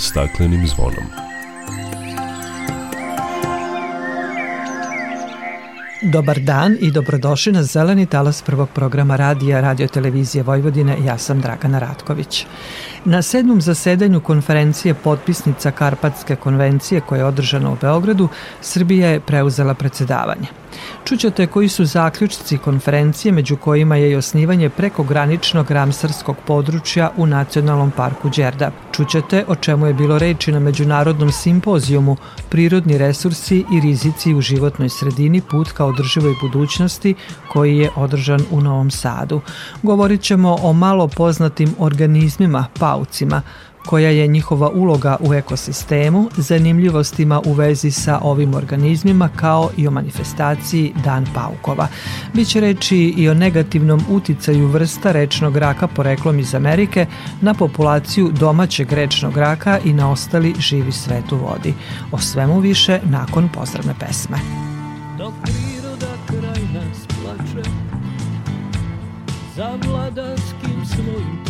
staklenim zvonom. Dobar dan i dobrodošli na zeleni talas prvog programa radija Radio Televizije Vojvodine. Ja sam Dragana Ratković. Na sedmom zasedanju konferencije potpisnica Karpatske konvencije koja je održana u Beogradu, Srbija je preuzela predsedavanje. Čućete koji su zaključci konferencije među kojima je i osnivanje prekograničnog ramsarskog područja u Nacionalnom parku Đerda. Čućete o čemu je bilo reči na međunarodnom simpozijumu Prirodni resursi i rizici u životnoj sredini put ka održivoj budućnosti koji je održan u Novom Sadu. Govorit ćemo o malo poznatim organizmima, paucima, koja je njihova uloga u ekosistemu, zanimljivostima u vezi sa ovim organizmima kao i o manifestaciji Dan paukova. Biće reći i o negativnom uticaju vrsta rečnog raka poreklom iz Amerike na populaciju domaćeg rečnog raka i na ostali živi svet u vodi. O svemu više nakon pozdravne pesme. Dok priroda kraj nas plače za vladanskim svojim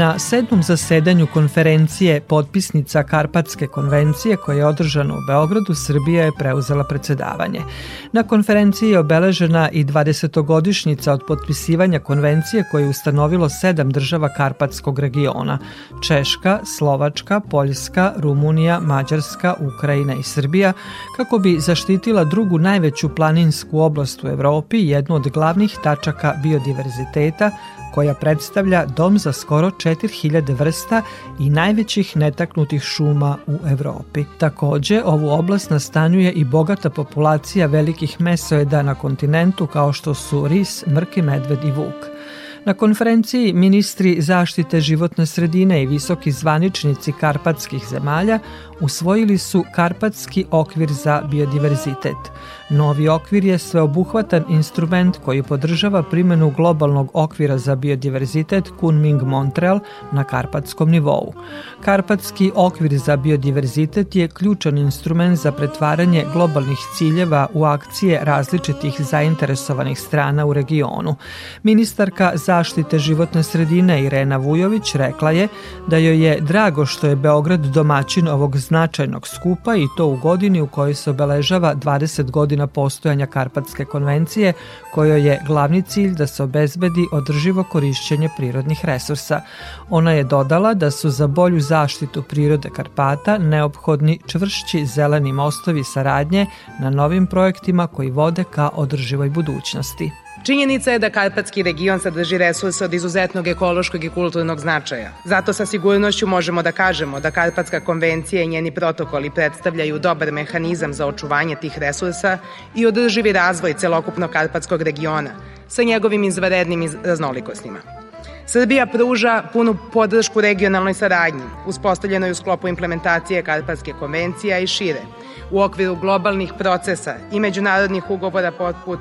Na sedmom zasedanju konferencije potpisnica Karpatske konvencije koja je održana u Beogradu, Srbija je preuzela predsedavanje. Na konferenciji je obeležena i 20-godišnjica od potpisivanja konvencije koje je ustanovilo sedam država Karpatskog regiona – Češka, Slovačka, Poljska, Rumunija, Mađarska, Ukrajina i Srbija, kako bi zaštitila drugu najveću planinsku oblast u Evropi, jednu od glavnih tačaka biodiverziteta, koja predstavlja dom za skoro 4000 vrsta i najvećih netaknutih šuma u Evropi. Takođe, ovu oblast nastanjuje i bogata populacija velikih mesoeda na kontinentu kao što su ris, mrki medved i vuk. Na konferenciji ministri zaštite životne sredine i visoki zvaničnici karpatskih zemalja usvojili su Karpatski okvir za biodiverzitet. Novi okvir je sveobuhvatan instrument koji podržava primenu globalnog okvira za biodiverzitet Kunming Montreal na karpatskom nivou. Karpatski okvir za biodiverzitet je ključan instrument za pretvaranje globalnih ciljeva u akcije različitih zainteresovanih strana u regionu. Ministarka za zaštite životne sredine Irena Vujović rekla je da joj je drago što je Beograd domaćin ovog značajnog skupa i to u godini u kojoj se obeležava 20 godina postojanja Karpatske konvencije, kojoj je glavni cilj da se obezbedi održivo korišćenje prirodnih resursa. Ona je dodala da su za bolju zaštitu prirode Karpata neophodni čvršći zeleni mostovi saradnje na novim projektima koji vode ka održivoj budućnosti. Činjenica je da Karpatski region sadrži resurse od izuzetnog ekološkog i kulturnog značaja. Zato sa sigurnošću možemo da kažemo da Karpatska konvencija i njeni protokoli predstavljaju dobar mehanizam za očuvanje tih resursa i održivi razvoj celokupnog Karpatskog regiona sa njegovim izvarednim raznolikostima. Srbija pruža punu podršku regionalnoj saradnji, uspostavljenoj u sklopu implementacije Karpatske konvencije i šire, u okviru globalnih procesa i međunarodnih ugovora poput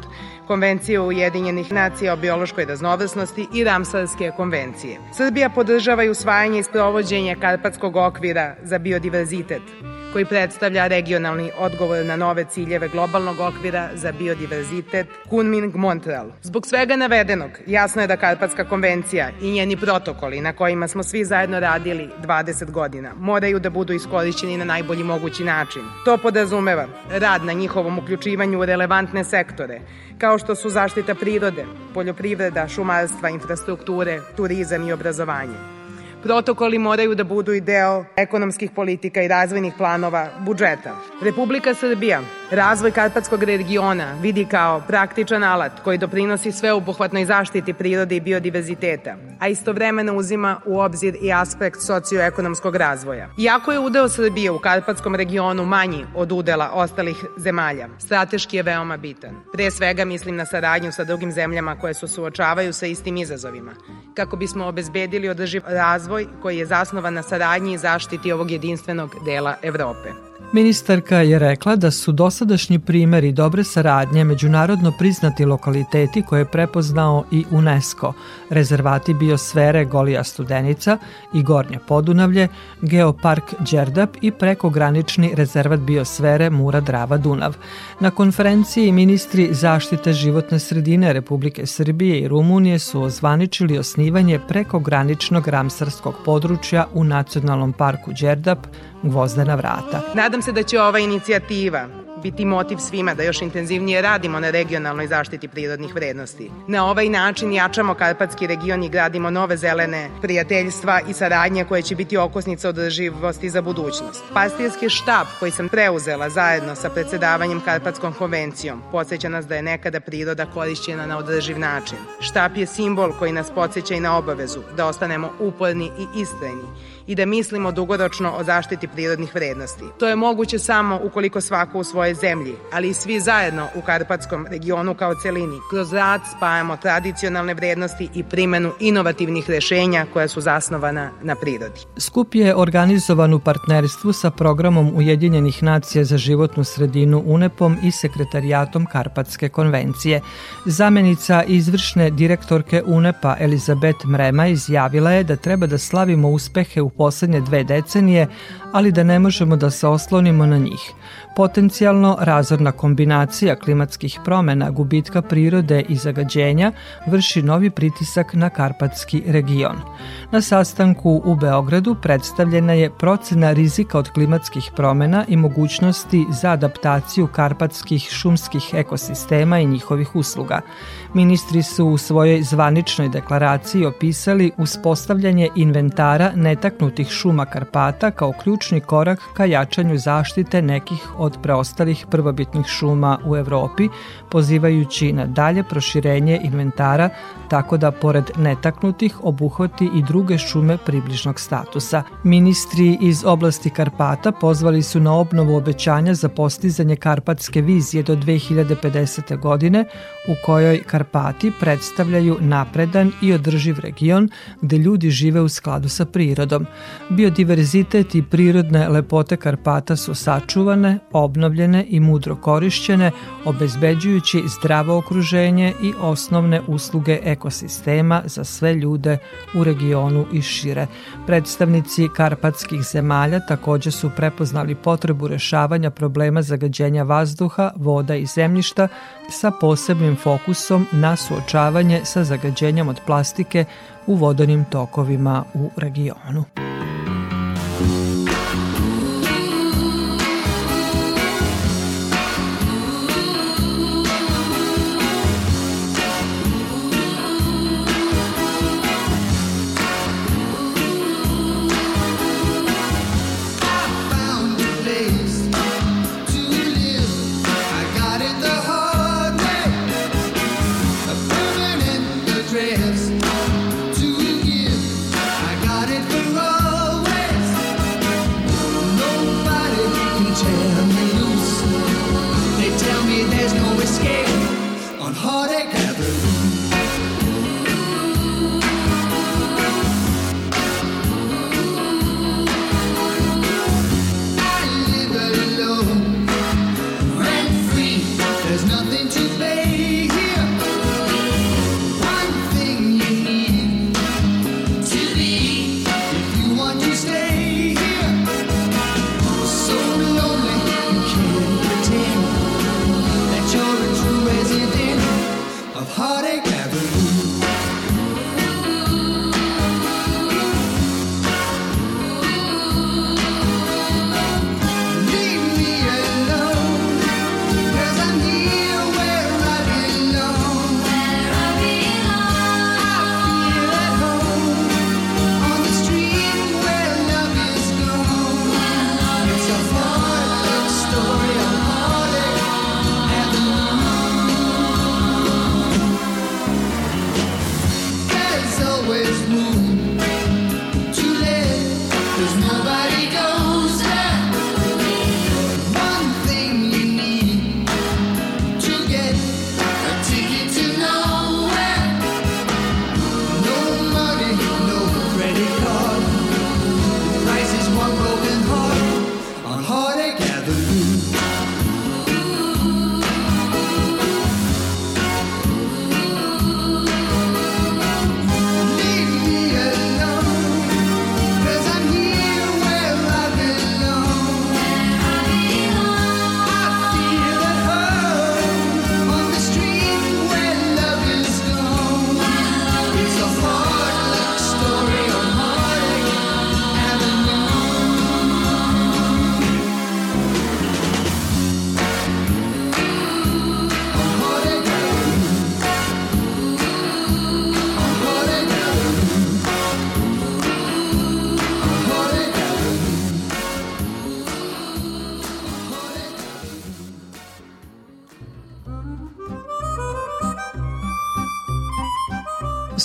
Konvencije Ujedinjenih nacija o biološkoj raznovrsnosti i Ramsarske konvencije. Srbija podržava i usvajanje i sprovođenje Karpatskog okvira za biodiverzitet, koji predstavlja regionalni odgovor na nove ciljeve globalnog okvira za biodiverzitet Kunming-Montreal. Zbog svega navedenog, jasno je da Karpatska konvencija i njeni protokoli na kojima smo svi zajedno radili 20 godina moraju da budu iskorišćeni na najbolji mogući način. To podrazumeva rad na njihovom uključivanju u relevantne sektore, kao što su zaštita prirode, poljoprivreda, šumarstva, infrastrukture, turizam i obrazovanje. Protokoli moraju da budu i deo ekonomskih politika i razvojnih planova budžeta. Republika Srbija razvoj Karpatskog regiona vidi kao praktičan alat koji doprinosi sveobuhvatnoj zaštiti prirode i biodiverziteta, a istovremeno uzima u obzir i aspekt socioekonomskog razvoja. Iako je udeo Srbije u Karpatskom regionu manji od udela ostalih zemalja, strateški je veoma bitan. Pre svega mislim na saradnju sa drugim zemljama koje se suočavaju sa istim izazovima, kako bismo obezbedili održiv razvoj koji je zasnovan na saradnji i zaštiti ovog jedinstvenog dela Evrope. Ministarka je rekla da su dosadašnji primeri dobre saradnje međunarodno priznati lokaliteti koje je prepoznao i UNESCO, rezervati biosfere Golija Studenica i Gornja Podunavlje, Geopark Đerdap i prekogranični rezervat biosfere Mura Drava Dunav. Na konferenciji ministri zaštite životne sredine Republike Srbije i Rumunije su ozvaničili osnivanje prekograničnog ramsarskog područja u Nacionalnom parku Đerdap, Gvozdena vrata. Nadam se da će ova inicijativa biti motiv svima da još intenzivnije radimo na regionalnoj zaštiti prirodnih vrednosti. Na ovaj način jačamo Karpatski region i gradimo nove zelene prijateljstva i saradnje koje će biti okosnica održivosti za budućnost. Pastirski štab koji sam preuzela zajedno sa predsedavanjem Karpatskom konvencijom podsjeća nas da je nekada priroda korišćena na održiv način. Štab je simbol koji nas podsjeća i na obavezu da ostanemo uporni i istrajni i da mislimo dugoročno o zaštiti prirodnih vrednosti. To je moguće samo ukoliko svako u svojoj zemlji, ali i svi zajedno u Karpatskom regionu kao celini, kroz rad spajamo tradicionalne vrednosti i primenu inovativnih rešenja koja su zasnovana na prirodi. Skup je organizovan u partnerstvu sa programom Ujedinjenih nacija za životnu sredinu UNEP-om i sekretarijatom Karpatske konvencije. Zamenica izvršne direktorke UNEP-a Elizabet Mrema izjavila je da treba da slavimo uspehe u poslednje dve decenije, ali da ne možemo da se oslonimo na njih. Potencijalno razorna kombinacija klimatskih promena, gubitka prirode i zagađenja vrši novi pritisak na Karpatski region. Na sastanku u Beogradu predstavljena je procena rizika od klimatskih promena i mogućnosti za adaptaciju karpatskih šumskih ekosistema i njihovih usluga. Ministri su u svojoj zvaničnoj deklaraciji opisali uspostavljanje inventara netaknutih šuma Karpata kao ključni korak ka jačanju zaštite nekih od preostalih prvobitnih šuma u Evropi, pozivajući na dalje proširenje inventara tako da pored netaknutih obuhvati i druge šume približnog statusa. Ministri iz oblasti Karpata pozvali su na obnovu obećanja za postizanje karpatske vizije do 2050. godine u kojoj Karpati predstavljaju napredan i održiv region gde ljudi žive u skladu sa prirodom. Biodiverzitet i prirodne lepote Karpata su sačuvane, obnovljene i mudro korišćene, obezbeđujući zdravo okruženje i osnovne usluge ekosistema za sve ljude u regionu i šire. Predstavnici karpatskih zemalja takođe su prepoznali potrebu rešavanja problema zagađenja vazduha, voda i zemljišta sa posebnim fokusom na suočavanje sa zagađenjem od plastike u vodonim tokovima u regionu.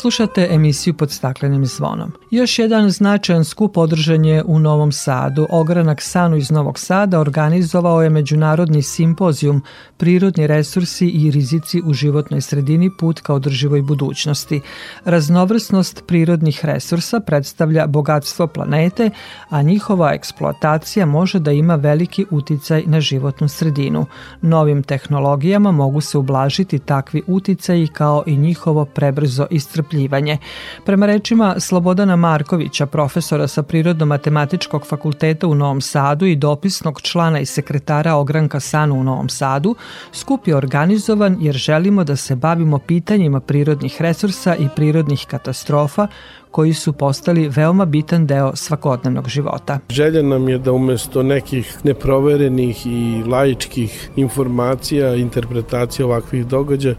Slušate emisiju pod staklenim zvonom. Još jedan značajan skup održan je u Novom Sadu. Ogranak Sanu iz Novog Sada organizovao je međunarodni simpozijum Prirodni resursi i rizici u životnoj sredini put ka održivoj budućnosti. Raznovrsnost prirodnih resursa predstavlja bogatstvo planete, a njihova eksploatacija može da ima veliki uticaj na životnu sredinu. Novim tehnologijama mogu se ublažiti takvi uticaji kao i njihovo prebrzo istrpljivanje. Prema rečima Slobodana Markovića, profesora sa Prirodno-matematičkog fakulteta u Novom Sadu i dopisnog člana i sekretara Ogranka Sanu u Novom Sadu, skup je organizovan jer želimo da se bavimo pitanjima prirodnih resursa i prirodnih katastrofa koji su postali veoma bitan deo svakodnevnog života. Želja nam je da umesto nekih neproverenih i laičkih informacija, interpretacija ovakvih događaja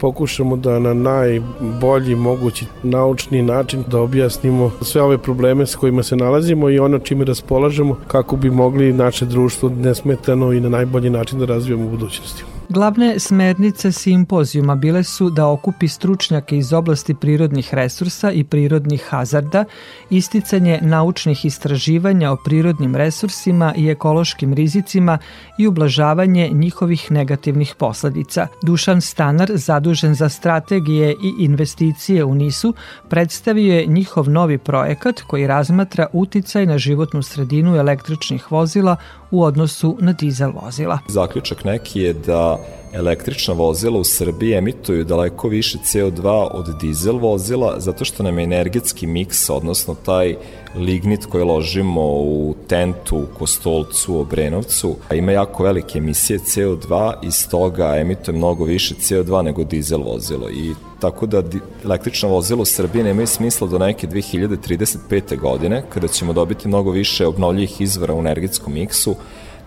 pokušamo da na najbolji mogući naučni način da objasnimo sve ove probleme s kojima se nalazimo i ono čime raspolažemo kako bi mogli naše društvo nesmetano i na najbolji način da razvijemo u budućnosti. Glavne smernice simpozijuma bile su da okupi stručnjake iz oblasti prirodnih resursa i prirodnih hazarda, isticanje naučnih istraživanja o prirodnim resursima i ekološkim rizicima i ublažavanje njihovih negativnih posledica. Dušan Stanar, zadužen za strategije i investicije u NISU, predstavio je njihov novi projekat koji razmatra uticaj na životnu sredinu električnih vozila u odnosu na dizel vozila. Zaključak neki je da električna vozila u Srbiji emituju daleko više CO2 od dizel vozila zato što nam je energetski miks, odnosno taj lignit koji ložimo u tentu, u Kostolcu, u Obrenovcu, ima jako velike emisije CO2 i stoga emituje mnogo više CO2 nego dizel vozilo i tako da električna vozila u Srbiji nemaju smisla do neke 2035. godine, kada ćemo dobiti mnogo više obnovljivih izvora u energetskom miksu,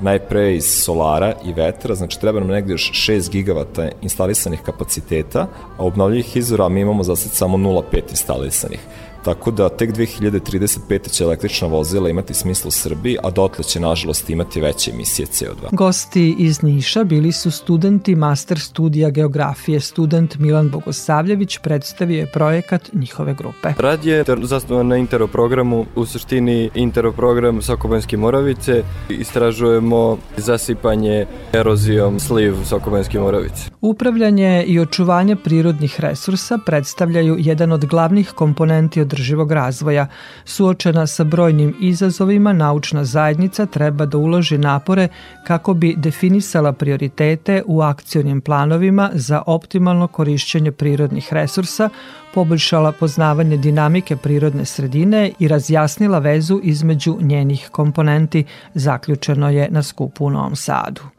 najpre iz solara i vetra, znači treba nam negde još 6 gigavata instalisanih kapaciteta, a obnovljivih izvora mi imamo za sad samo 0,5 instalisanih. Tako da tek 2035. će električna vozila imati smisla u Srbiji, a dotle će nažalost imati veće emisije CO2. Gosti iz Niša bili su studenti master studija geografije. Student Milan Bogosavljević predstavio je projekat njihove grupe. Rad je zasnovan na Intero programu, u suštini Intero program Sokobanjske Moravice. Istražujemo zasipanje erozijom sliv Sokobanjske Moravice. Upravljanje i očuvanje prirodnih resursa predstavljaju jedan od glavnih komponenti održivog razvoja. Suočena sa brojnim izazovima, naučna zajednica treba da uloži napore kako bi definisala prioritete u akcionim planovima za optimalno korišćenje prirodnih resursa, poboljšala poznavanje dinamike prirodne sredine i razjasnila vezu između njenih komponenti, zaključeno je na skupu u Novom Sadu.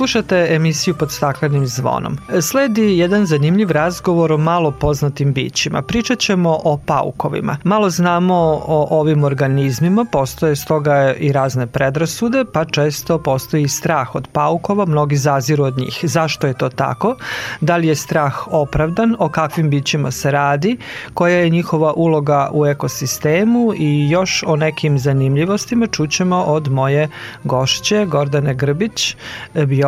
Slušate emisiju pod staklenim zvonom. Sledi jedan zanimljiv razgovor o malo poznatim bićima. Pričat ćemo o paukovima. Malo znamo o ovim organizmima, postoje stoga i razne predrasude, pa često postoji strah od paukova, mnogi zaziru od njih. Zašto je to tako? Da li je strah opravdan? O kakvim bićima se radi? Koja je njihova uloga u ekosistemu? I još o nekim zanimljivostima čućemo od moje gošće Gordane Grbić,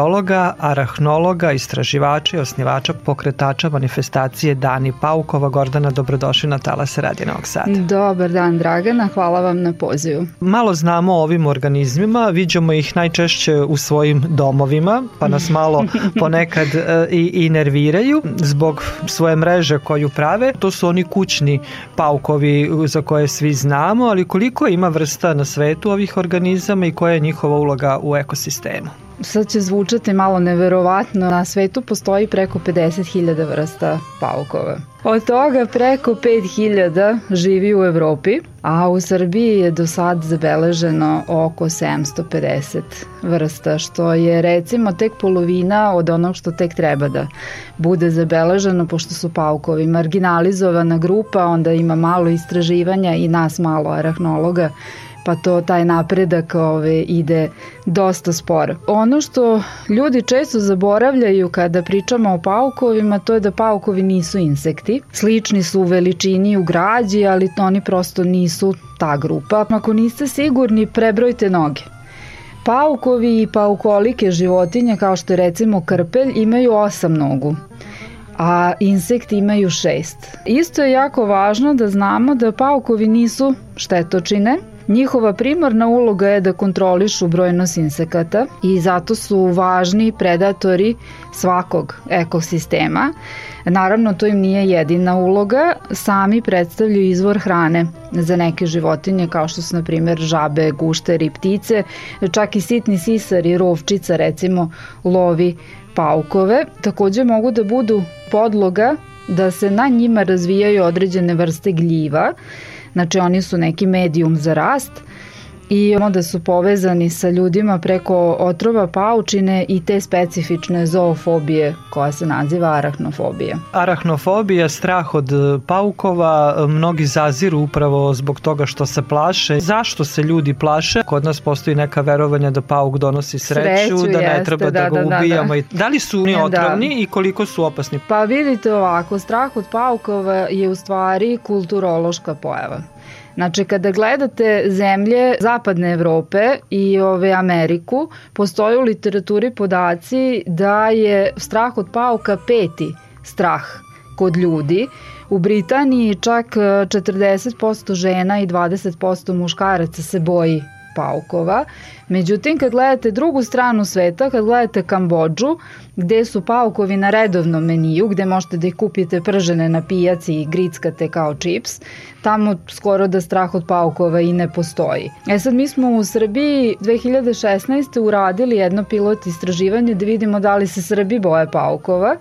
biologa, arahnologa, istraživača i osnivača pokretača manifestacije Dani Paukova. Gordana, dobrodošli na Talas Radi Novog Sada. Dobar dan, Dragana, hvala vam na pozivu. Malo znamo o ovim organizmima, viđamo ih najčešće u svojim domovima, pa nas malo ponekad e, i, i nerviraju zbog svoje mreže koju prave. To su oni kućni paukovi za koje svi znamo, ali koliko ima vrsta na svetu ovih organizama i koja je njihova uloga u ekosistemu? Sad će zvučati malo neverovatno, na svetu postoji preko 50.000 vrsta paukova. Od toga preko 5000 živi u Evropi, a u Srbiji je do sad zabeleženo oko 750 vrsta, što je recimo tek polovina od onog što tek treba da bude zabeleženo, pošto su paukovi marginalizovana grupa, onda ima malo istraživanja i nas malo arahnologa pa to taj napredak ove, ide dosta sporo. Ono što ljudi često zaboravljaju kada pričamo o paukovima, to je da paukovi nisu insekti. Slični su u veličini u građi, ali oni prosto nisu ta grupa. Ako niste sigurni, prebrojte noge. Paukovi i paukolike životinje, kao što je recimo krpelj, imaju osam nogu a insekti imaju šest. Isto je jako važno da znamo da paukovi nisu štetočine, Njihova primarna uloga je da kontrolišu brojnost insekata i zato su važni predatori svakog ekosistema. Naravno, to im nije jedina uloga, sami predstavljaju izvor hrane za neke životinje kao što su na primjer žabe, gušteri, ptice, čak i sitni sisar i rovčica recimo lovi paukove. Takođe mogu da budu podloga da se na njima razvijaju određene vrste gljiva Znači oni su neki medijum za rast i onda su povezani sa ljudima preko otrova paučine i te specifične zoofobije koja se naziva arahnofobija. Arahnofobija, strah od e, paukova, e, mnogi zaziru upravo zbog toga što se plaše. Zašto se ljudi plaše? Kod nas postoji neka verovanja da pauk donosi sreću, sreću da jeste, ne treba da, da ga da, ubijamo. Da, da. da li su oni otrovni da. i koliko su opasni? Pa vidite ovako, strah od paukova je u stvari kulturološka pojava. Znači, kada gledate zemlje zapadne Evrope i ove Ameriku, postoje u literaturi podaci da je strah od pauka peti strah kod ljudi. U Britaniji čak 40% žena i 20% muškaraca se boji paukova. Međutim, kad gledate drugu stranu sveta, kad gledate Kambođu, gde su paukovi na redovnom meniju, gde možete da ih kupite pržene na pijaci i grickate kao čips, tamo skoro da strah od paukova i ne postoji. E sad, mi smo u Srbiji 2016. uradili jedno pilot istraživanje da vidimo da li se Srbi boje paukova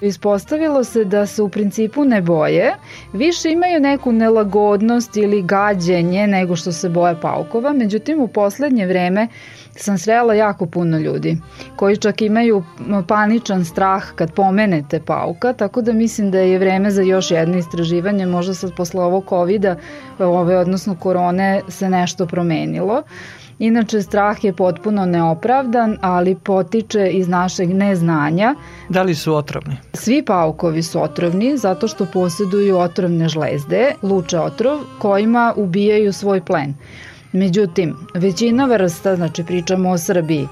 Ispostavilo se da se u principu ne boje, više imaju neku nelagodnost ili gađenje nego što se boje paukova, međutim u poslednje vreme sam srela jako puno ljudi koji čak imaju paničan strah kad pomenete pauka, tako da mislim da je vreme za još jedno istraživanje, možda sad posle ovog COVID-a, ove, odnosno korone, se nešto promenilo. Inače, strah je potpuno neopravdan, ali potiče iz našeg neznanja. Da li su otrovni? Svi paukovi su otrovni zato što posjeduju otrovne žlezde, luče otrov, kojima ubijaju svoj plen. Međutim, većina vrsta, znači pričamo o Srbiji,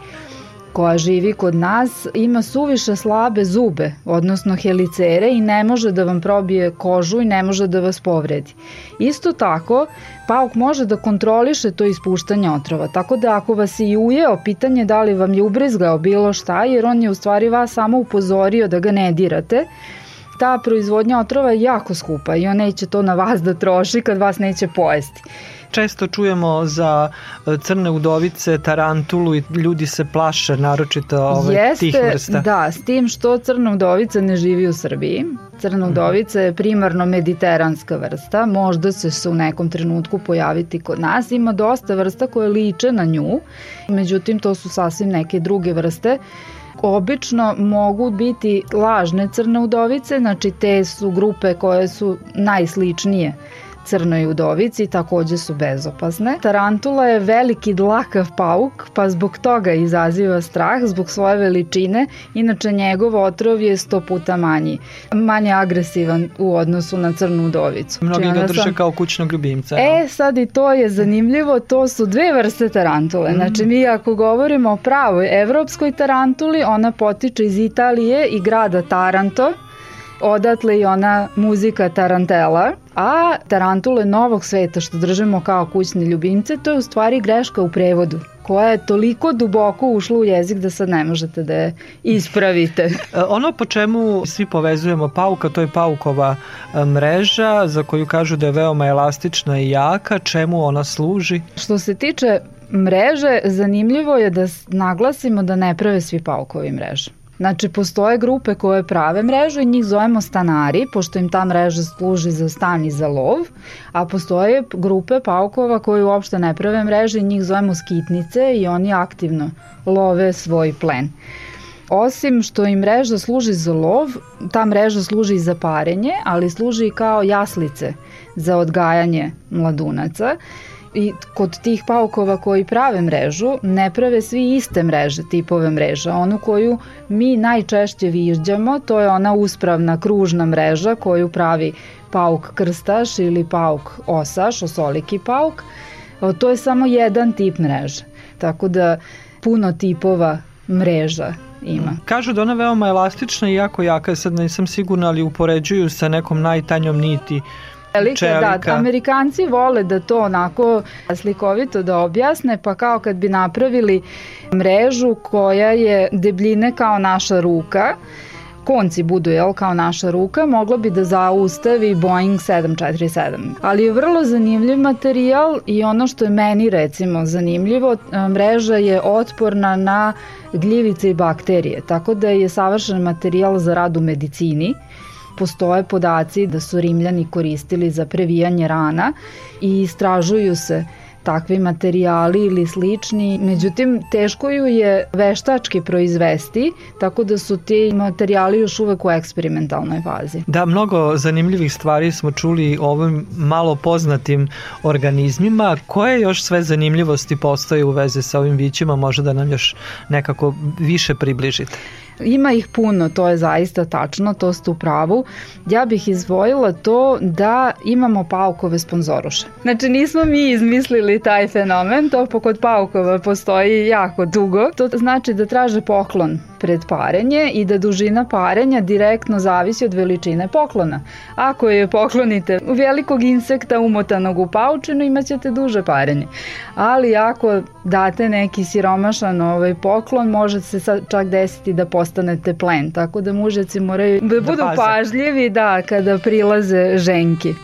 koja živi kod nas ima suviše slabe zube, odnosno helicere i ne može da vam probije kožu i ne može da vas povredi. Isto tako, pauk može da kontroliše to ispuštanje otrova, tako da ako vas i ujeo, pitanje da li vam je ubrizgao bilo šta, jer on je u stvari vas samo upozorio da ga ne dirate, ta proizvodnja otrova je jako skupa i on neće to na vas da troši kad vas neće pojesti često čujemo za e, crne udovice, tarantulu i ljudi se plaše naročito ovaj, Jeste, tih vrsta. Da, s tim što crna udovica ne živi u Srbiji. Crna udovica je primarno mediteranska vrsta, možda će se u nekom trenutku pojaviti kod nas. Ima dosta vrsta koje liče na nju, međutim to su sasvim neke druge vrste obično mogu biti lažne crne udovice, znači te su grupe koje su najsličnije crnoj udovici takođe su bezopasne. Tarantula je veliki dlakav pauk, pa zbog toga izaziva strah, zbog svoje veličine, inače njegov otrov je sto puta manji, manje agresivan u odnosu na crnu udovicu. Mnogi ga drže sam... kao kućnog ljubimca. E, sad i to je zanimljivo, to su dve vrste tarantule. Mm. Znači mi ako govorimo o pravoj evropskoj tarantuli, ona potiče iz Italije i grada Taranto, odatle i ona muzika Tarantela, a Tarantule novog sveta što držimo kao kućne ljubimce, to je u stvari greška u prevodu koja je toliko duboko ušla u jezik da sad ne možete da je ispravite. E, ono po čemu svi povezujemo pauka, to je paukova e, mreža za koju kažu da je veoma elastična i jaka. Čemu ona služi? Što se tiče mreže, zanimljivo je da naglasimo da ne prave svi paukovi mreže. Znači, postoje grupe koje prave mrežu i njih zovemo stanari, pošto im ta mreža služi za stan i za lov, a postoje grupe paukova koji uopšte ne prave mreže i njih zovemo skitnice i oni aktivno love svoj plen. Osim što im mreža služi za lov, ta mreža služi i za parenje, ali služi i kao jaslice za odgajanje mladunaca i kod tih paukova koji prave mrežu, ne prave svi iste mreže, tipove mreža. Onu koju mi najčešće viđamo, to je ona uspravna kružna mreža koju pravi pauk krstaš ili pauk osaš, osoliki pauk. To je samo jedan tip mreže. Tako da puno tipova mreža ima. Kažu da ona veoma elastična i jako jaka, sad nisam sigurna, ali upoređuju sa nekom najtanjom niti Velike, da, Amerikanci vole da to onako slikovito da objasne, pa kao kad bi napravili mrežu koja je debljine kao naša ruka, konci budu jel, kao naša ruka, moglo bi da zaustavi Boeing 747. Ali je vrlo zanimljiv materijal i ono što je meni recimo zanimljivo, mreža je otporna na gljivice i bakterije, tako da je savršen materijal za rad u medicini postoje podaci da su Rimljani koristili za previjanje rana i istražuju se takvi materijali ili slični, međutim teško ju je veštački proizvesti, tako da su ti materijali još uvek u eksperimentalnoj fazi. Da, mnogo zanimljivih stvari smo čuli o ovim malo poznatim organizmima. Koje još sve zanimljivosti postoje u vezi sa ovim bićima, može da nam još nekako više približite? Ima ih puno, to je zaista tačno, to ste u pravu. Ja bih izvojila to da imamo paukove sponzoruše. Znači nismo mi izmislili taj fenomen, to kod paukova postoji jako dugo. To znači da traže poklon pred parenje i da dužina parenja direktno zavisi od veličine poklona. Ako je poklonite velikog insekta umotanog u paučinu, imaćete duže parenje. Ali ako date neki siromašan ovaj poklon, može se čak desiti da postanete plen. Tako da mužeci moraju da, da budu da pažljivi da kada prilaze ženki.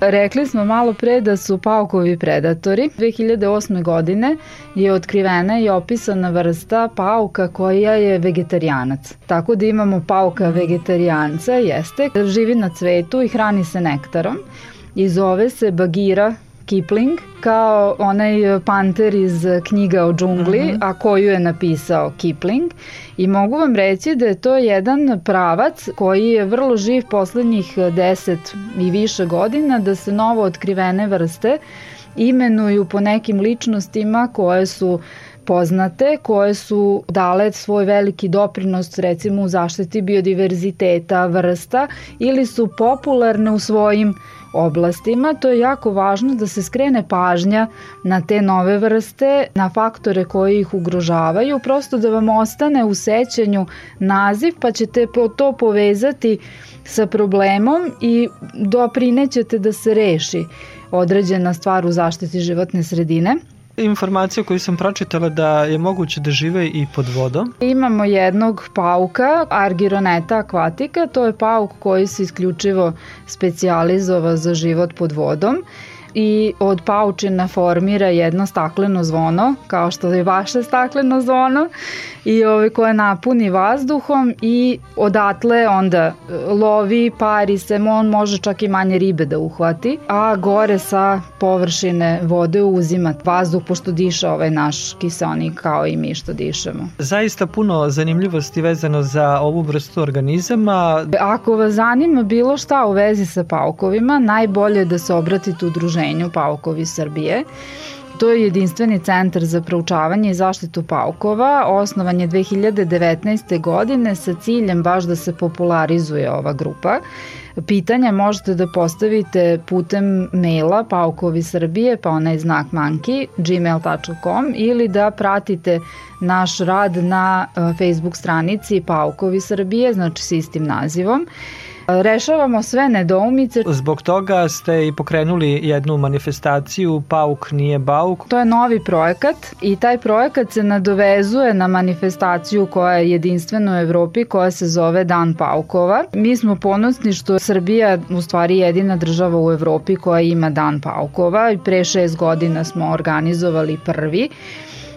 Rekli smo malo pre da su paukovi predatori. 2008. godine je otkrivena i opisana vrsta pauka koja je vegetarijanac. Tako da imamo pauka vegetarijanca, jeste, živi na cvetu i hrani se nektarom i zove se Bagira Kipling kao onaj panter iz knjiga o džungli, uh mhm. -huh. a koju je napisao Kipling. I mogu vam reći da je to jedan pravac koji je vrlo živ poslednjih deset i više godina, da se novo otkrivene vrste imenuju po nekim ličnostima koje su poznate, koje su dale svoj veliki doprinos recimo u zaštiti biodiverziteta vrsta ili su popularne u svojim oblastima, to je jako važno da se skrene pažnja na te nove vrste, na faktore koji ih ugrožavaju, prosto da vam ostane u sećanju naziv pa ćete to povezati sa problemom i doprinećete da se reši određena stvar u zaštiti životne sredine informacija koju sam pročitala da je moguće da žive i pod vodom. Imamo jednog pauka, Argironeta aquatica, to je pauk koji se isključivo specijalizova za život pod vodom. I od paučina formira jedno stakleno zvono, kao što je vaše stakleno zvono, i ovaj, koje napuni vazduhom i odatle onda e, lovi, pari se, on može čak i manje ribe da uhvati, a gore sa površine vode uzima vazduh pošto diša ovaj naš kiselnik kao i mi što dišemo. Zaista puno zanimljivosti vezano za ovu vrstu organizama. Ako vas zanima bilo šta u vezi sa paukovima, najbolje je da se obratite udruženju Paukovi Srbije. To je jedinstveni centar za proučavanje i zaštitu paukova, osnovan je 2019. godine sa ciljem baš da se popularizuje ova grupa. Pitanja možete da postavite putem maila paukovi Srbije, pa onaj znak manki, gmail.com ili da pratite naš rad na e, Facebook stranici Paukovi Srbije, znači s istim nazivom. Rešavamo sve nedoumice. Zbog toga ste i pokrenuli jednu manifestaciju Pauk nije bauk. To je novi projekat i taj projekat se nadovezuje na manifestaciju koja je jedinstvena u Evropi koja se zove Dan paukova. Mi smo ponosni što Srbija u stvari jedina država u Evropi koja ima Dan paukova i pre šest godina smo organizovali prvi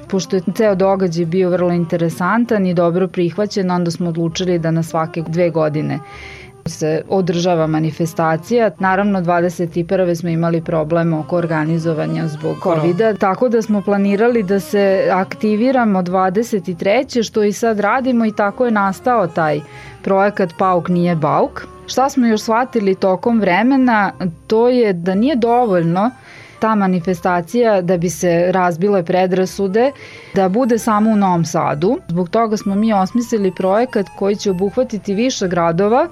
pošto je ceo događaj bio vrlo interesantan i dobro prihvaćen, onda smo odlučili da na svake dve godine se održava manifestacija. Naravno, 21. smo imali problem oko organizovanja zbog covid tako da smo planirali da se aktiviramo 23. što i sad radimo i tako je nastao taj projekat Pauk nije bauk. Šta smo još shvatili tokom vremena, to je da nije dovoljno ta manifestacija da bi se razbile predrasude, da bude samo u Novom Sadu. Zbog toga smo mi osmislili projekat koji će obuhvatiti više gradova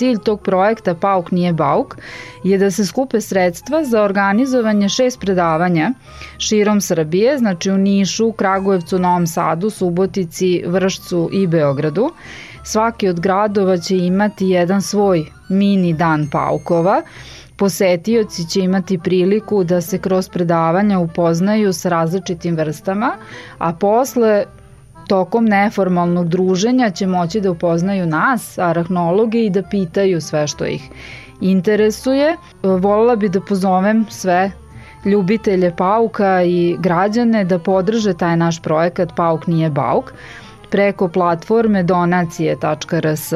Cilj tog projekta Pauk nije bauk je da se skupe sredstva za organizovanje šest predavanja širom Srbije, znači u Nišu, Kragujevcu, Novom Sadu, Subotici, Vršcu i Beogradu. Svaki od gradova će imati jedan svoj mini dan paukova, Posetioci će imati priliku da se kroz predavanja upoznaju s različitim vrstama, a posle tokom neformalnog druženja će moći da upoznaju nas, arahnologe, i da pitaju sve što ih interesuje. Volila bi da pozovem sve ljubitelje pauka i građane da podrže taj naš projekat Pauk nije bauk preko platforme donacije.rs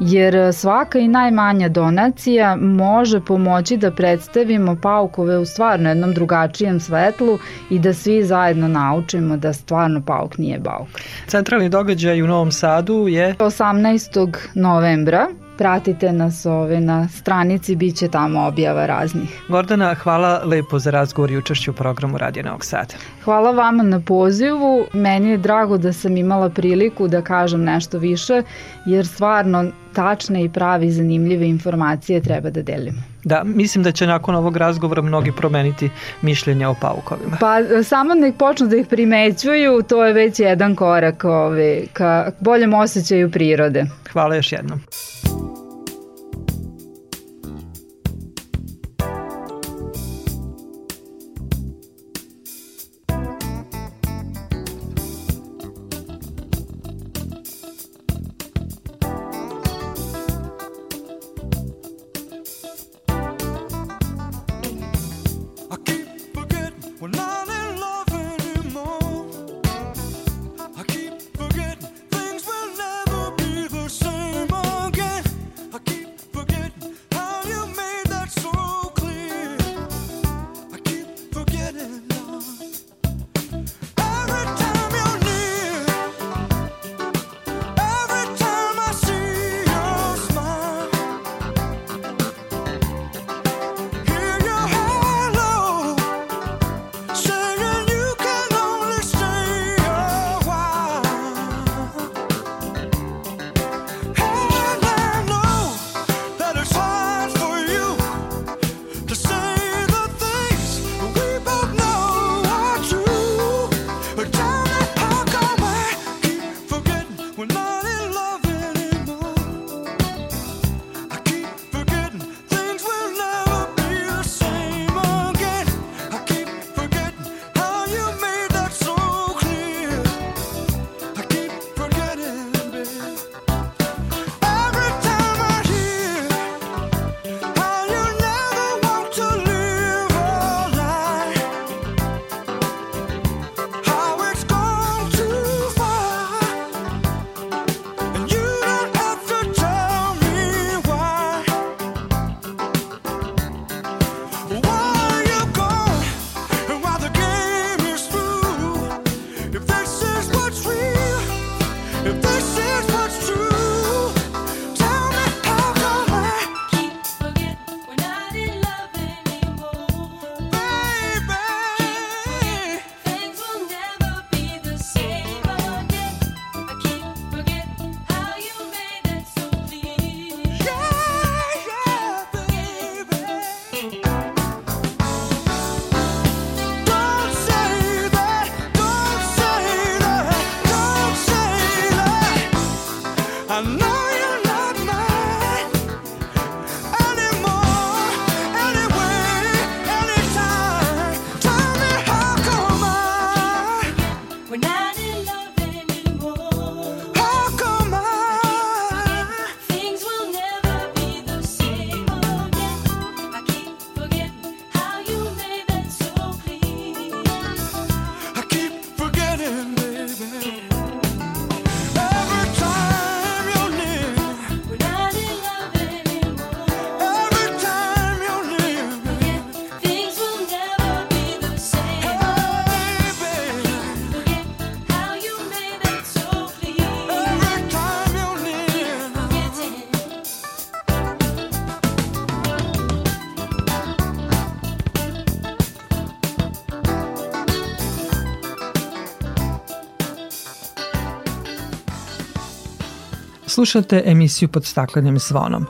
jer svaka i najmanja donacija može pomoći da predstavimo paukove u stvarno jednom drugačijem svetlu i da svi zajedno naučimo da stvarno pauk nije bauk. Centralni događaj u Novom Sadu je 18. novembra Pratite nas ove na stranici, bit će tamo objava raznih. Gordana, hvala lepo za razgovor i učešću u programu Radio Novog Sada. Hvala vama na pozivu. Meni je drago da sam imala priliku da kažem nešto više, jer stvarno tačne i pravi zanimljive informacije treba da delimo. Da, mislim da će nakon ovog razgovora mnogi promeniti mišljenja o paukovima. Pa samo nek počnu da ih primećuju, to je već jedan korak ove, ka boljem osjećaju prirode. Hvala još jednom. Slušate emisiju pod staklenim zvonom.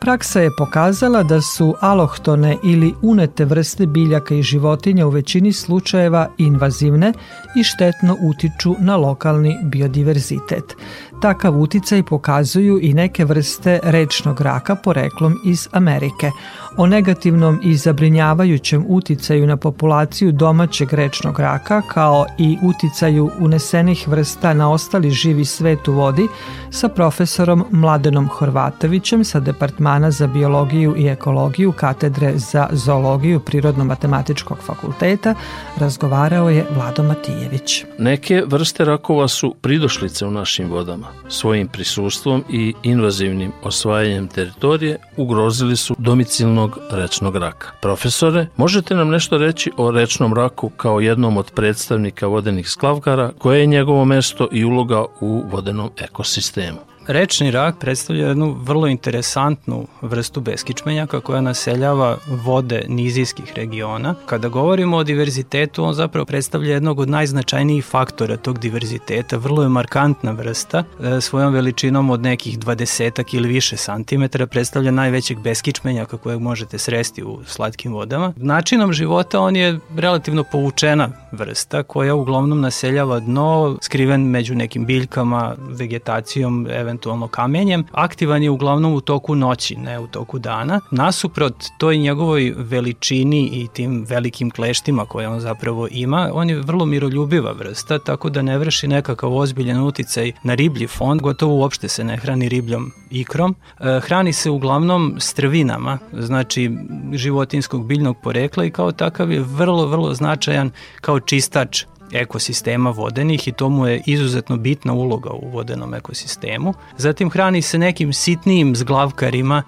Praksa je pokazala da su alohtone ili unete vrste biljaka i životinja u većini slučajeva invazivne i štetno utiču na lokalni biodiverzitet. Takav uticaj pokazuju i neke vrste rečnog raka poreklom iz Amerike. O negativnom i zabrinjavajućem uticaju na populaciju domaćeg rečnog raka kao i uticaju unesenih vrsta na ostali živi svet u vodi sa profesorom Mladenom Horvatovićem sa Departmana za biologiju i ekologiju Katedre za zoologiju Prirodno-matematičkog fakulteta razgovarao je Vlado Matijević. Neke vrste rakova su pridošlice u našim vodama. Svojim prisustvom i invazivnim osvajanjem teritorije ugrozili su domicilnog rečnog raka. Profesore, možete nam nešto reći o rečnom raku kao jednom od predstavnika vodenih sklavkara, koje je njegovo mesto i uloga u vodenom ekosistemu? Rečni rak predstavlja jednu vrlo interesantnu vrstu beskičmenjaka koja naseljava vode nizijskih regiona. Kada govorimo o diverzitetu, on zapravo predstavlja jednog od najznačajnijih faktora tog diverziteta. Vrlo je markantna vrsta, e, svojom veličinom od nekih 20 ili više santimetara predstavlja najvećeg beskičmenjaka kojeg možete sresti u slatkim vodama. Načinom života on je relativno povučena vrsta koja uglavnom naseljava dno, skriven među nekim biljkama, vegetacijom, eventualno kamenjem. Aktivan je uglavnom u toku noći, ne u toku dana. Nasuprot toj njegovoj veličini i tim velikim kleštima koje on zapravo ima, on je vrlo miroljubiva vrsta, tako da ne vrši nekakav ozbiljan uticaj na riblji fond, gotovo uopšte se ne hrani ribljom ikrom. E, hrani se uglavnom strvinama, znači životinskog biljnog porekla i kao takav je vrlo, vrlo značajan kao čistač ekosistema vodenih i to mu je izuzetno bitna uloga u vodenom ekosistemu. Zatim hrani se nekim sitnijim zglavkarima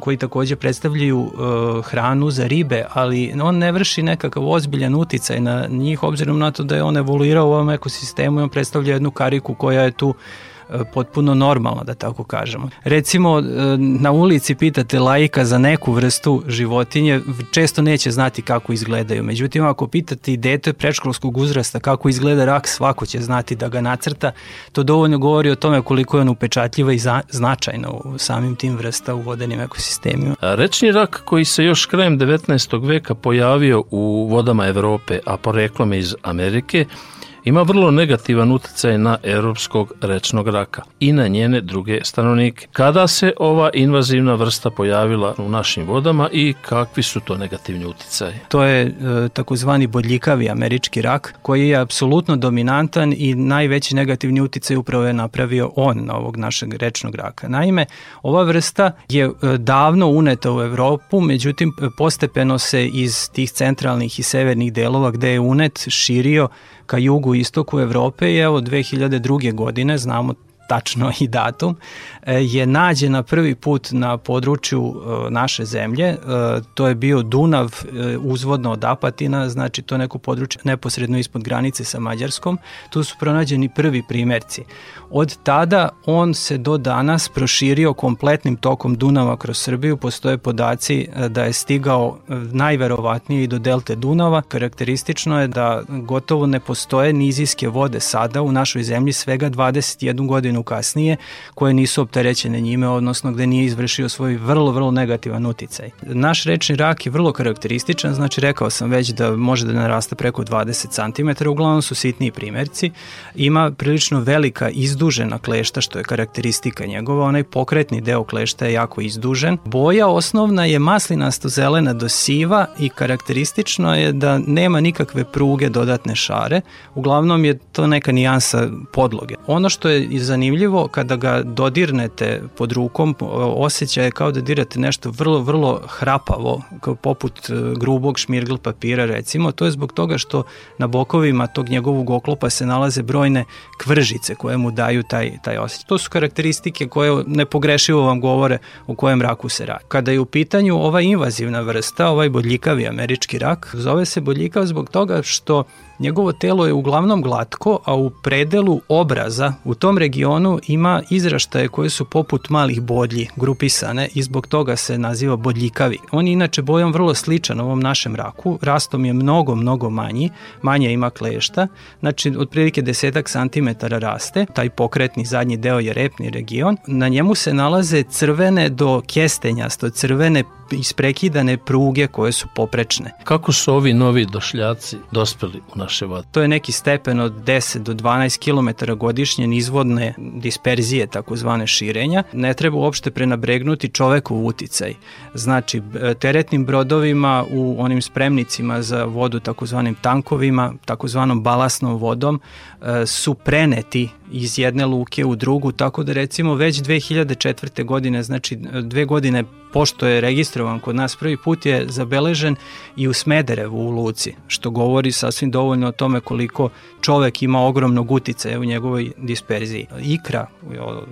koji takođe predstavljaju uh, hranu za ribe, ali on ne vrši nekakav ozbiljan uticaj na njih obzirom na to da je on evoluirao u ovom ekosistemu i on predstavlja jednu kariku koja je tu potpuno normalno, da tako kažemo. Recimo, e, na ulici pitate lajka za neku vrstu životinje, često neće znati kako izgledaju. Međutim, ako pitate i dete prečkolskog uzrasta kako izgleda rak, svako će znati da ga nacrta. To dovoljno govori o tome koliko je on upečatljiva i značajna u samim tim vrsta u vodenim ekosistemima. Rečni rak koji se još krajem 19. veka pojavio u vodama Evrope, a poreklom iz Amerike, ima vrlo negativan uticaj na evropskog rečnog raka i na njene druge stanovnike. Kada se ova invazivna vrsta pojavila u našim vodama i kakvi su to negativni uticaji? To je e, takozvani bodljikavi američki rak koji je apsolutno dominantan i najveći negativni uticaj upravo je napravio on na ovog našeg rečnog raka. Naime, ova vrsta je e, davno uneta u Evropu, međutim postepeno se iz tih centralnih i severnih delova gde je unet širio ka jugu istoku Evrope i evo 2002. godine, znamo tačno i datum, je nađena prvi put na području e, naše zemlje. E, to je bio Dunav uzvodno od Apatina, znači to neko područje neposredno ispod granice sa Mađarskom. Tu su pronađeni prvi primerci. Od tada on se do danas proširio kompletnim tokom Dunava kroz Srbiju. Postoje podaci da je stigao najverovatnije i do delte Dunava. Karakteristično je da gotovo ne postoje nizijske vode sada u našoj zemlji svega 21 godinu kasnije, koje nisu njime, odnosno gde nije izvršio svoj vrlo, vrlo negativan uticaj. Naš rečni rak je vrlo karakterističan, znači rekao sam već da može da narasta preko 20 cm, uglavnom su sitniji primerci, ima prilično velika izdužena klešta, što je karakteristika njegova, onaj pokretni deo klešta je jako izdužen. Boja osnovna je maslinasto-zelena do siva i karakteristično je da nema nikakve pruge dodatne šare, uglavnom je to neka nijansa podloge. Ono što je zanimljivo kada ga dodirnete pod rukom, osjećaj je kao da dirate nešto vrlo, vrlo hrapavo, kao poput e, grubog šmirgl papira recimo. To je zbog toga što na bokovima tog njegovog oklopa se nalaze brojne kvržice koje mu daju taj, taj osjećaj. To su karakteristike koje nepogrešivo vam govore u kojem raku se radi. Kada je u pitanju ova invazivna vrsta, ovaj bodljikavi američki rak, zove se bodljikav zbog toga što Njegovo telo je uglavnom glatko, a u predelu obraza u tom regionu ima izraštaje koje su poput malih bodlji grupisane i zbog toga se naziva bodljikavi. On je inače bojom vrlo sličan ovom našem raku, rastom je mnogo, mnogo manji, manje ima klešta, znači otprilike desetak santimetara raste, taj pokretni zadnji deo je repni region, na njemu se nalaze crvene do kestenjasto, crvene isprekidane pruge koje su poprečne. Kako su ovi novi došljaci dospeli u naše vode? To je neki stepen od 10 do 12 km godišnje nizvodne disperzije, takozvane širenja. Ne treba uopšte prenabregnuti čovekov uticaj. Znači, teretnim brodovima u onim spremnicima za vodu, takozvanim tankovima, takozvanom balasnom vodom, e, su preneti iz jedne luke u drugu, tako da recimo već 2004. godine, znači dve godine pošto je registrovan kod nas prvi put je zabeležen i u Smederevu u Luci, što govori sasvim dovoljno o tome koliko čovek ima ogromnog uticaja u njegovoj disperziji. Ikra,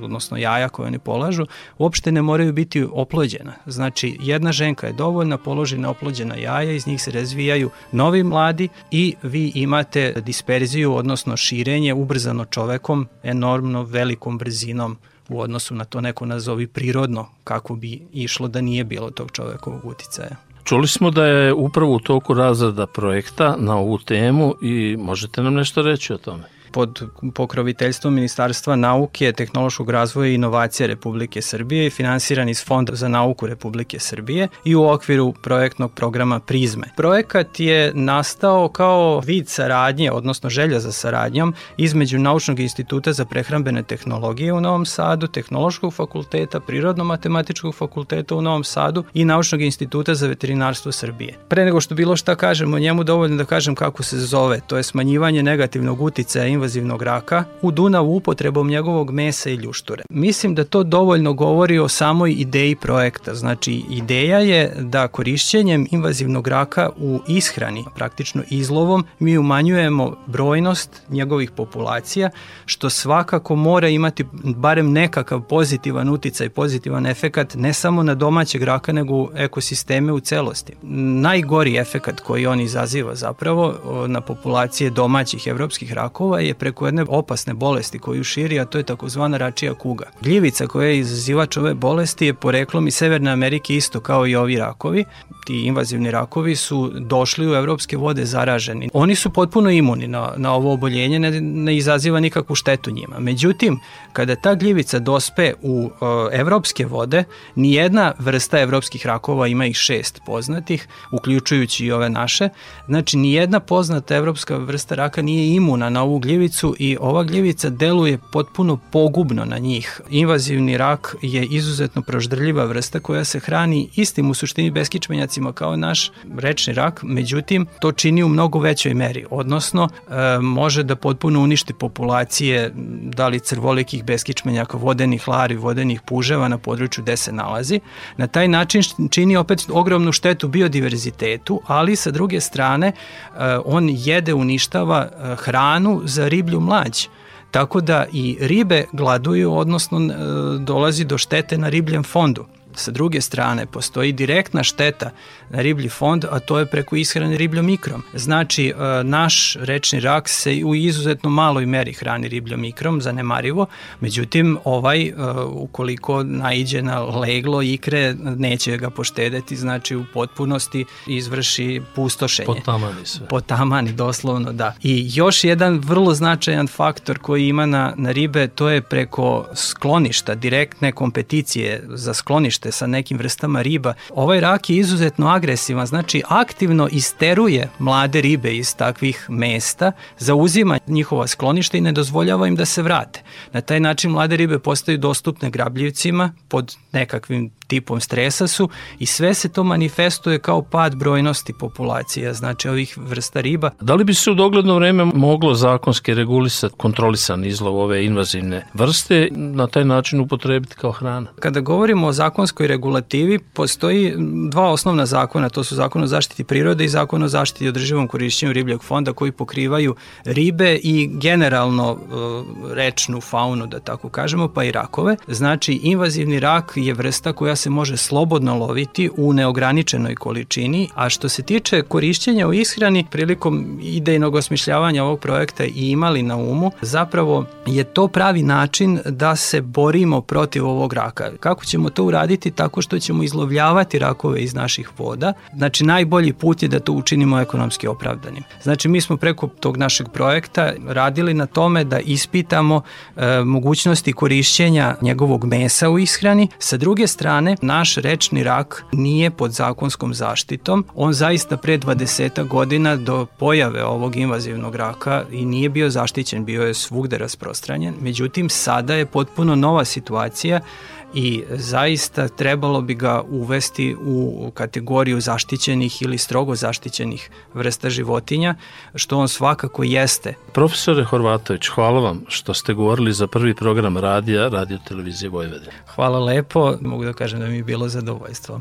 odnosno jaja koje oni polažu, uopšte ne moraju biti oplođena. Znači, jedna ženka je dovoljna, položi oplođena jaja, iz njih se razvijaju novi mladi i vi imate disperziju, odnosno širenje ubrzano čovekom enormno velikom brzinom u odnosu na to neko nazovi prirodno kako bi išlo da nije bilo tog čovekovog uticaja. Čuli smo da je upravo u toku razrada projekta na ovu temu i možete nam nešto reći o tome? Pod pokroviteljstvom Ministarstva nauke, tehnološkog razvoja i inovacije Republike Srbije i finansiran iz Fonda za nauku Republike Srbije i u okviru projektnog programa Prizme. Projekat je nastao kao vid saradnje, odnosno želja za saradnjom između Naučnog instituta za prehrambene tehnologije u Novom Sadu, Tehnološkog fakulteta, Prirodno-matematičkog fakulteta u Novom Sadu i Naučnog instituta za veterinarstvo Srbije. Pre nego što bilo šta kažem o njemu, dovoljno da kažem kako se zove, to je smanjivanje negativnog uticaja invazivnog raka u Dunavu upotrebom njegovog mesa i ljušture. Mislim da to dovoljno govori o samoj ideji projekta. Znači, ideja je da korišćenjem invazivnog raka u ishrani, praktično izlovom, mi umanjujemo brojnost njegovih populacija, što svakako mora imati barem nekakav pozitivan uticaj, pozitivan efekat ne samo na domaćeg raka, nego u ekosisteme u celosti. Najgori efekat koji on izaziva zapravo na populacije domaćih evropskih rakova je preko jedne opasne bolesti koju širi, a to je takozvana račija kuga. Gljivica koja je izazivač ove bolesti je poreklom iz Severne Amerike isto kao i ovi rakovi. Ti invazivni rakovi su došli u evropske vode zaraženi. Oni su potpuno imuni na, na ovo oboljenje, ne, ne izaziva nikakvu štetu njima. Međutim, kada ta gljivica dospe u o, evropske vode, nijedna vrsta evropskih rakova, ima ih šest poznatih, uključujući i ove naše, znači nijedna poznata evropska vrsta raka nije imuna na ovu gljivicu gljivicu i ova gljivica deluje potpuno pogubno na njih. Invazivni rak je izuzetno proždrljiva vrsta koja se hrani istim u suštini beskičmenjacima kao naš rečni rak, međutim to čini u mnogo većoj meri, odnosno e, može da potpuno uništi populacije da li crvolikih beskičmenjaka, vodenih lari, vodenih puževa na području gde se nalazi. Na taj način čini opet ogromnu štetu biodiverzitetu, ali sa druge strane e, on jede, uništava e, hranu za riblju mlađ. Tako da i ribe gladuju, odnosno e, dolazi do štete na ribljem fondu. Sa druge strane, postoji direktna šteta na riblji fond, a to je preko ishrane ribljom ikrom. Znači, e, naš rečni rak se u izuzetno maloj meri hrani ribljom ikrom, zanemarivo, međutim, ovaj, e, ukoliko naiđe na leglo ikre, neće ga poštedeti, znači u potpunosti izvrši pustošenje. Potamani sve. Potamani, doslovno, da. I još jedan vrlo značajan faktor koji ima na, na ribe, to je preko skloništa, direktne kompeticije za sklonište sa nekim vrstama riba. Ovaj rak je izuzetno agresivan, znači aktivno isteruje mlade ribe iz takvih mesta, zauzima njihova skloništa i ne dozvoljava im da se vrate. Na taj način mlade ribe postaju dostupne grabljivcima pod nekakvim tipom stresa su i sve se to manifestuje kao pad brojnosti populacija, znači ovih vrsta riba. Da li bi se u dogledno vreme moglo zakonski regulisati kontrolisan izlov ove invazivne vrste na taj način upotrebiti kao hrana? Kada govorimo o zakonskoj regulativi postoji dva osnovna zakona, to su zakon o zaštiti prirode i zakon o zaštiti i održivom korišćenju ribljeg fonda koji pokrivaju ribe i generalno e, rečnu faunu, da tako kažemo, pa i rakove. Znači, invazivni rak je vrsta koja se može slobodno loviti u neograničenoj količini, a što se tiče korišćenja u ishrani, prilikom idejnog osmišljavanja ovog projekta i imali na umu, zapravo je to pravi način da se borimo protiv ovog raka. Kako ćemo to uraditi? Tako što ćemo izlovljavati rakove iz naših voda. Znači, najbolji put je da to učinimo ekonomski opravdanim. Znači, mi smo preko tog našeg projekta radili na tome da ispitamo e, mogućnosti korišćenja njegovog mesa u ishrani. Sa druge strane, naš rečni rak nije pod zakonskom zaštitom. On zaista pre 20 godina do pojave ovog invazivnog raka i nije bio zaštićen, bio je svugde rasprostranjen. Međutim, sada je potpuno nova situacija i zaista trebalo bi ga uvesti u kategoriju zaštićenih ili strogo zaštićenih vrsta životinja, što on svakako jeste. Profesore Horvatović, hvala vam što ste govorili za prvi program radija Radio Televizije Vojvodine. Hvala lepo, mogu da kažem da mi je bilo zadovoljstvo.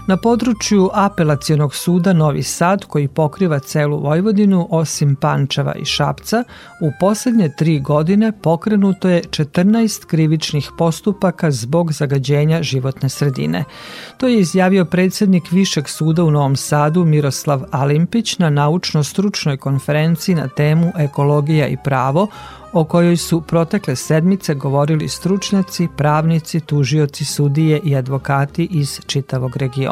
Na području apelacionog suda Novi Sad, koji pokriva celu Vojvodinu, osim Pančeva i Šapca, u poslednje tri godine pokrenuto je 14 krivičnih postupaka zbog zagađenja životne sredine. To je izjavio predsednik Višeg suda u Novom Sadu Miroslav Alimpić na naučno-stručnoj konferenciji na temu Ekologija i pravo o kojoj su protekle sedmice govorili stručnjaci, pravnici, tužioci, sudije i advokati iz čitavog regiona.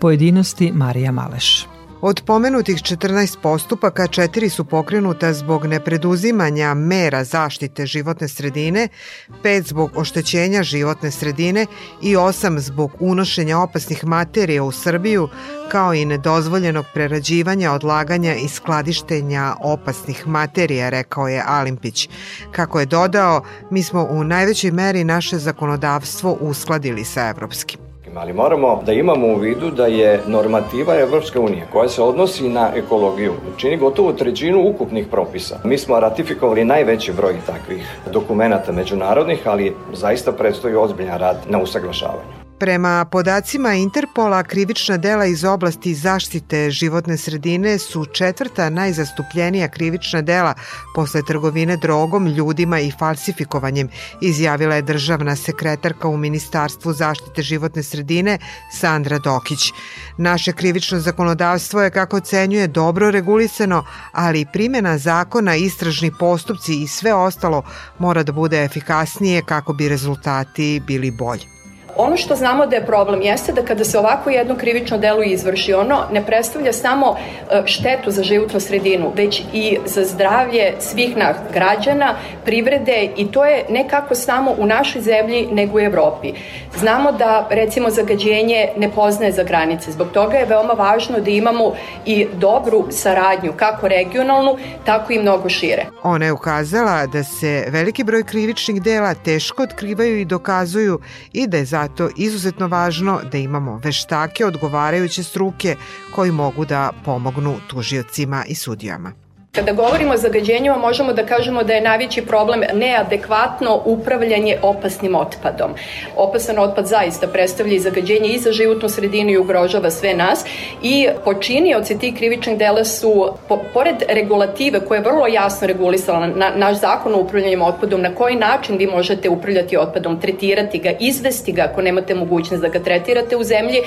Pojedinosti Marija Maleš. Od pomenutih 14 postupaka, četiri su pokrenuta zbog nepreduzimanja mera zaštite životne sredine, pet zbog oštećenja životne sredine i osam zbog unošenja opasnih materija u Srbiju, kao i nedozvoljenog prerađivanja, odlaganja i skladištenja opasnih materija, rekao je Alimpić. Kako je dodao, mi smo u najvećoj meri naše zakonodavstvo uskladili sa evropskim ali moramo da imamo u vidu da je normativa Evropske unije koja se odnosi na ekologiju čini gotovo trećinu ukupnih propisa. Mi smo ratifikovali najveći broj takvih dokumenta međunarodnih, ali zaista predstoji ozbiljan rad na usaglašavanju. Prema podacima Interpola, krivična dela iz oblasti zaštite životne sredine su četvrta najzastupljenija krivična dela posle trgovine drogom, ljudima i falsifikovanjem, izjavila je državna sekretarka u Ministarstvu zaštite životne sredine Sandra Dokić. Naše krivično zakonodavstvo je, kako ocenjuje, dobro regulisano, ali primjena zakona, istražni postupci i sve ostalo mora da bude efikasnije kako bi rezultati bili bolji. Ono što znamo da je problem jeste da kada se ovako jedno krivično delo izvrši, ono ne predstavlja samo e, štetu za životnu sredinu, već i za zdravlje svih nas građana, privrede i to je nekako samo u našoj zemlji nego u Evropi. Znamo da recimo zagađenje ne poznaje za granice, zbog toga je veoma važno da imamo i dobru saradnju, kako regionalnu, tako i mnogo šire. Ona je ukazala da se veliki broj krivičnih dela teško otkrivaju i dokazuju i da je izuzetno važno da imamo veštake odgovarajuće struke koji mogu da pomognu tužiocima i sudijama. Kada govorimo o zagađenjima, možemo da kažemo da je najveći problem neadekvatno upravljanje opasnim otpadom. Opasan otpad zaista predstavlja i zagađenje i za životnu sredinu i ugrožava sve nas i počinioci tih krivičnih dela su, po, pored regulative koja je vrlo jasno regulisala na, naš zakon o upravljanju otpadom, na koji način vi možete upravljati otpadom, tretirati ga, izvesti ga ako nemate mogućnost da ga tretirate u zemlji,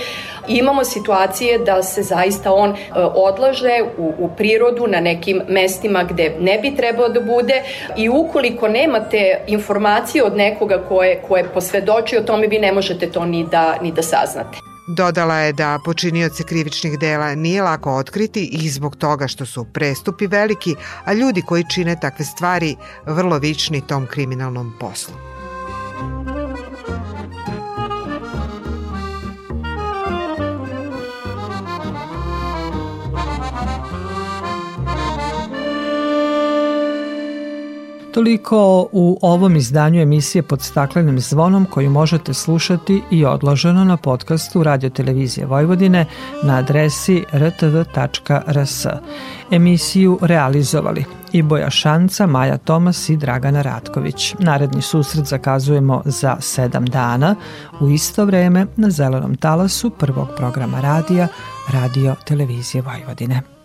imamo situacije da se zaista on e, odlaže u, u prirodu na nekim mestima gde ne bi trebao da bude i ukoliko nemate informacije od nekoga koje, koje posvedoči o tome, vi ne možete to ni da, ni da saznate. Dodala je da počinioce krivičnih dela nije lako otkriti i zbog toga što su prestupi veliki, a ljudi koji čine takve stvari vrlo vični tom kriminalnom poslu. Toliko u ovom izdanju emisije pod staklenim zvonom koju možete slušati i odloženo na podcastu Radio Televizije Vojvodine na adresi rtv.rs. Emisiju realizovali i Boja Šanca, Maja Tomas i Dragana Ratković. Naredni susret zakazujemo za sedam dana u isto vreme na zelenom talasu prvog programa radija Radio Televizije Vojvodine.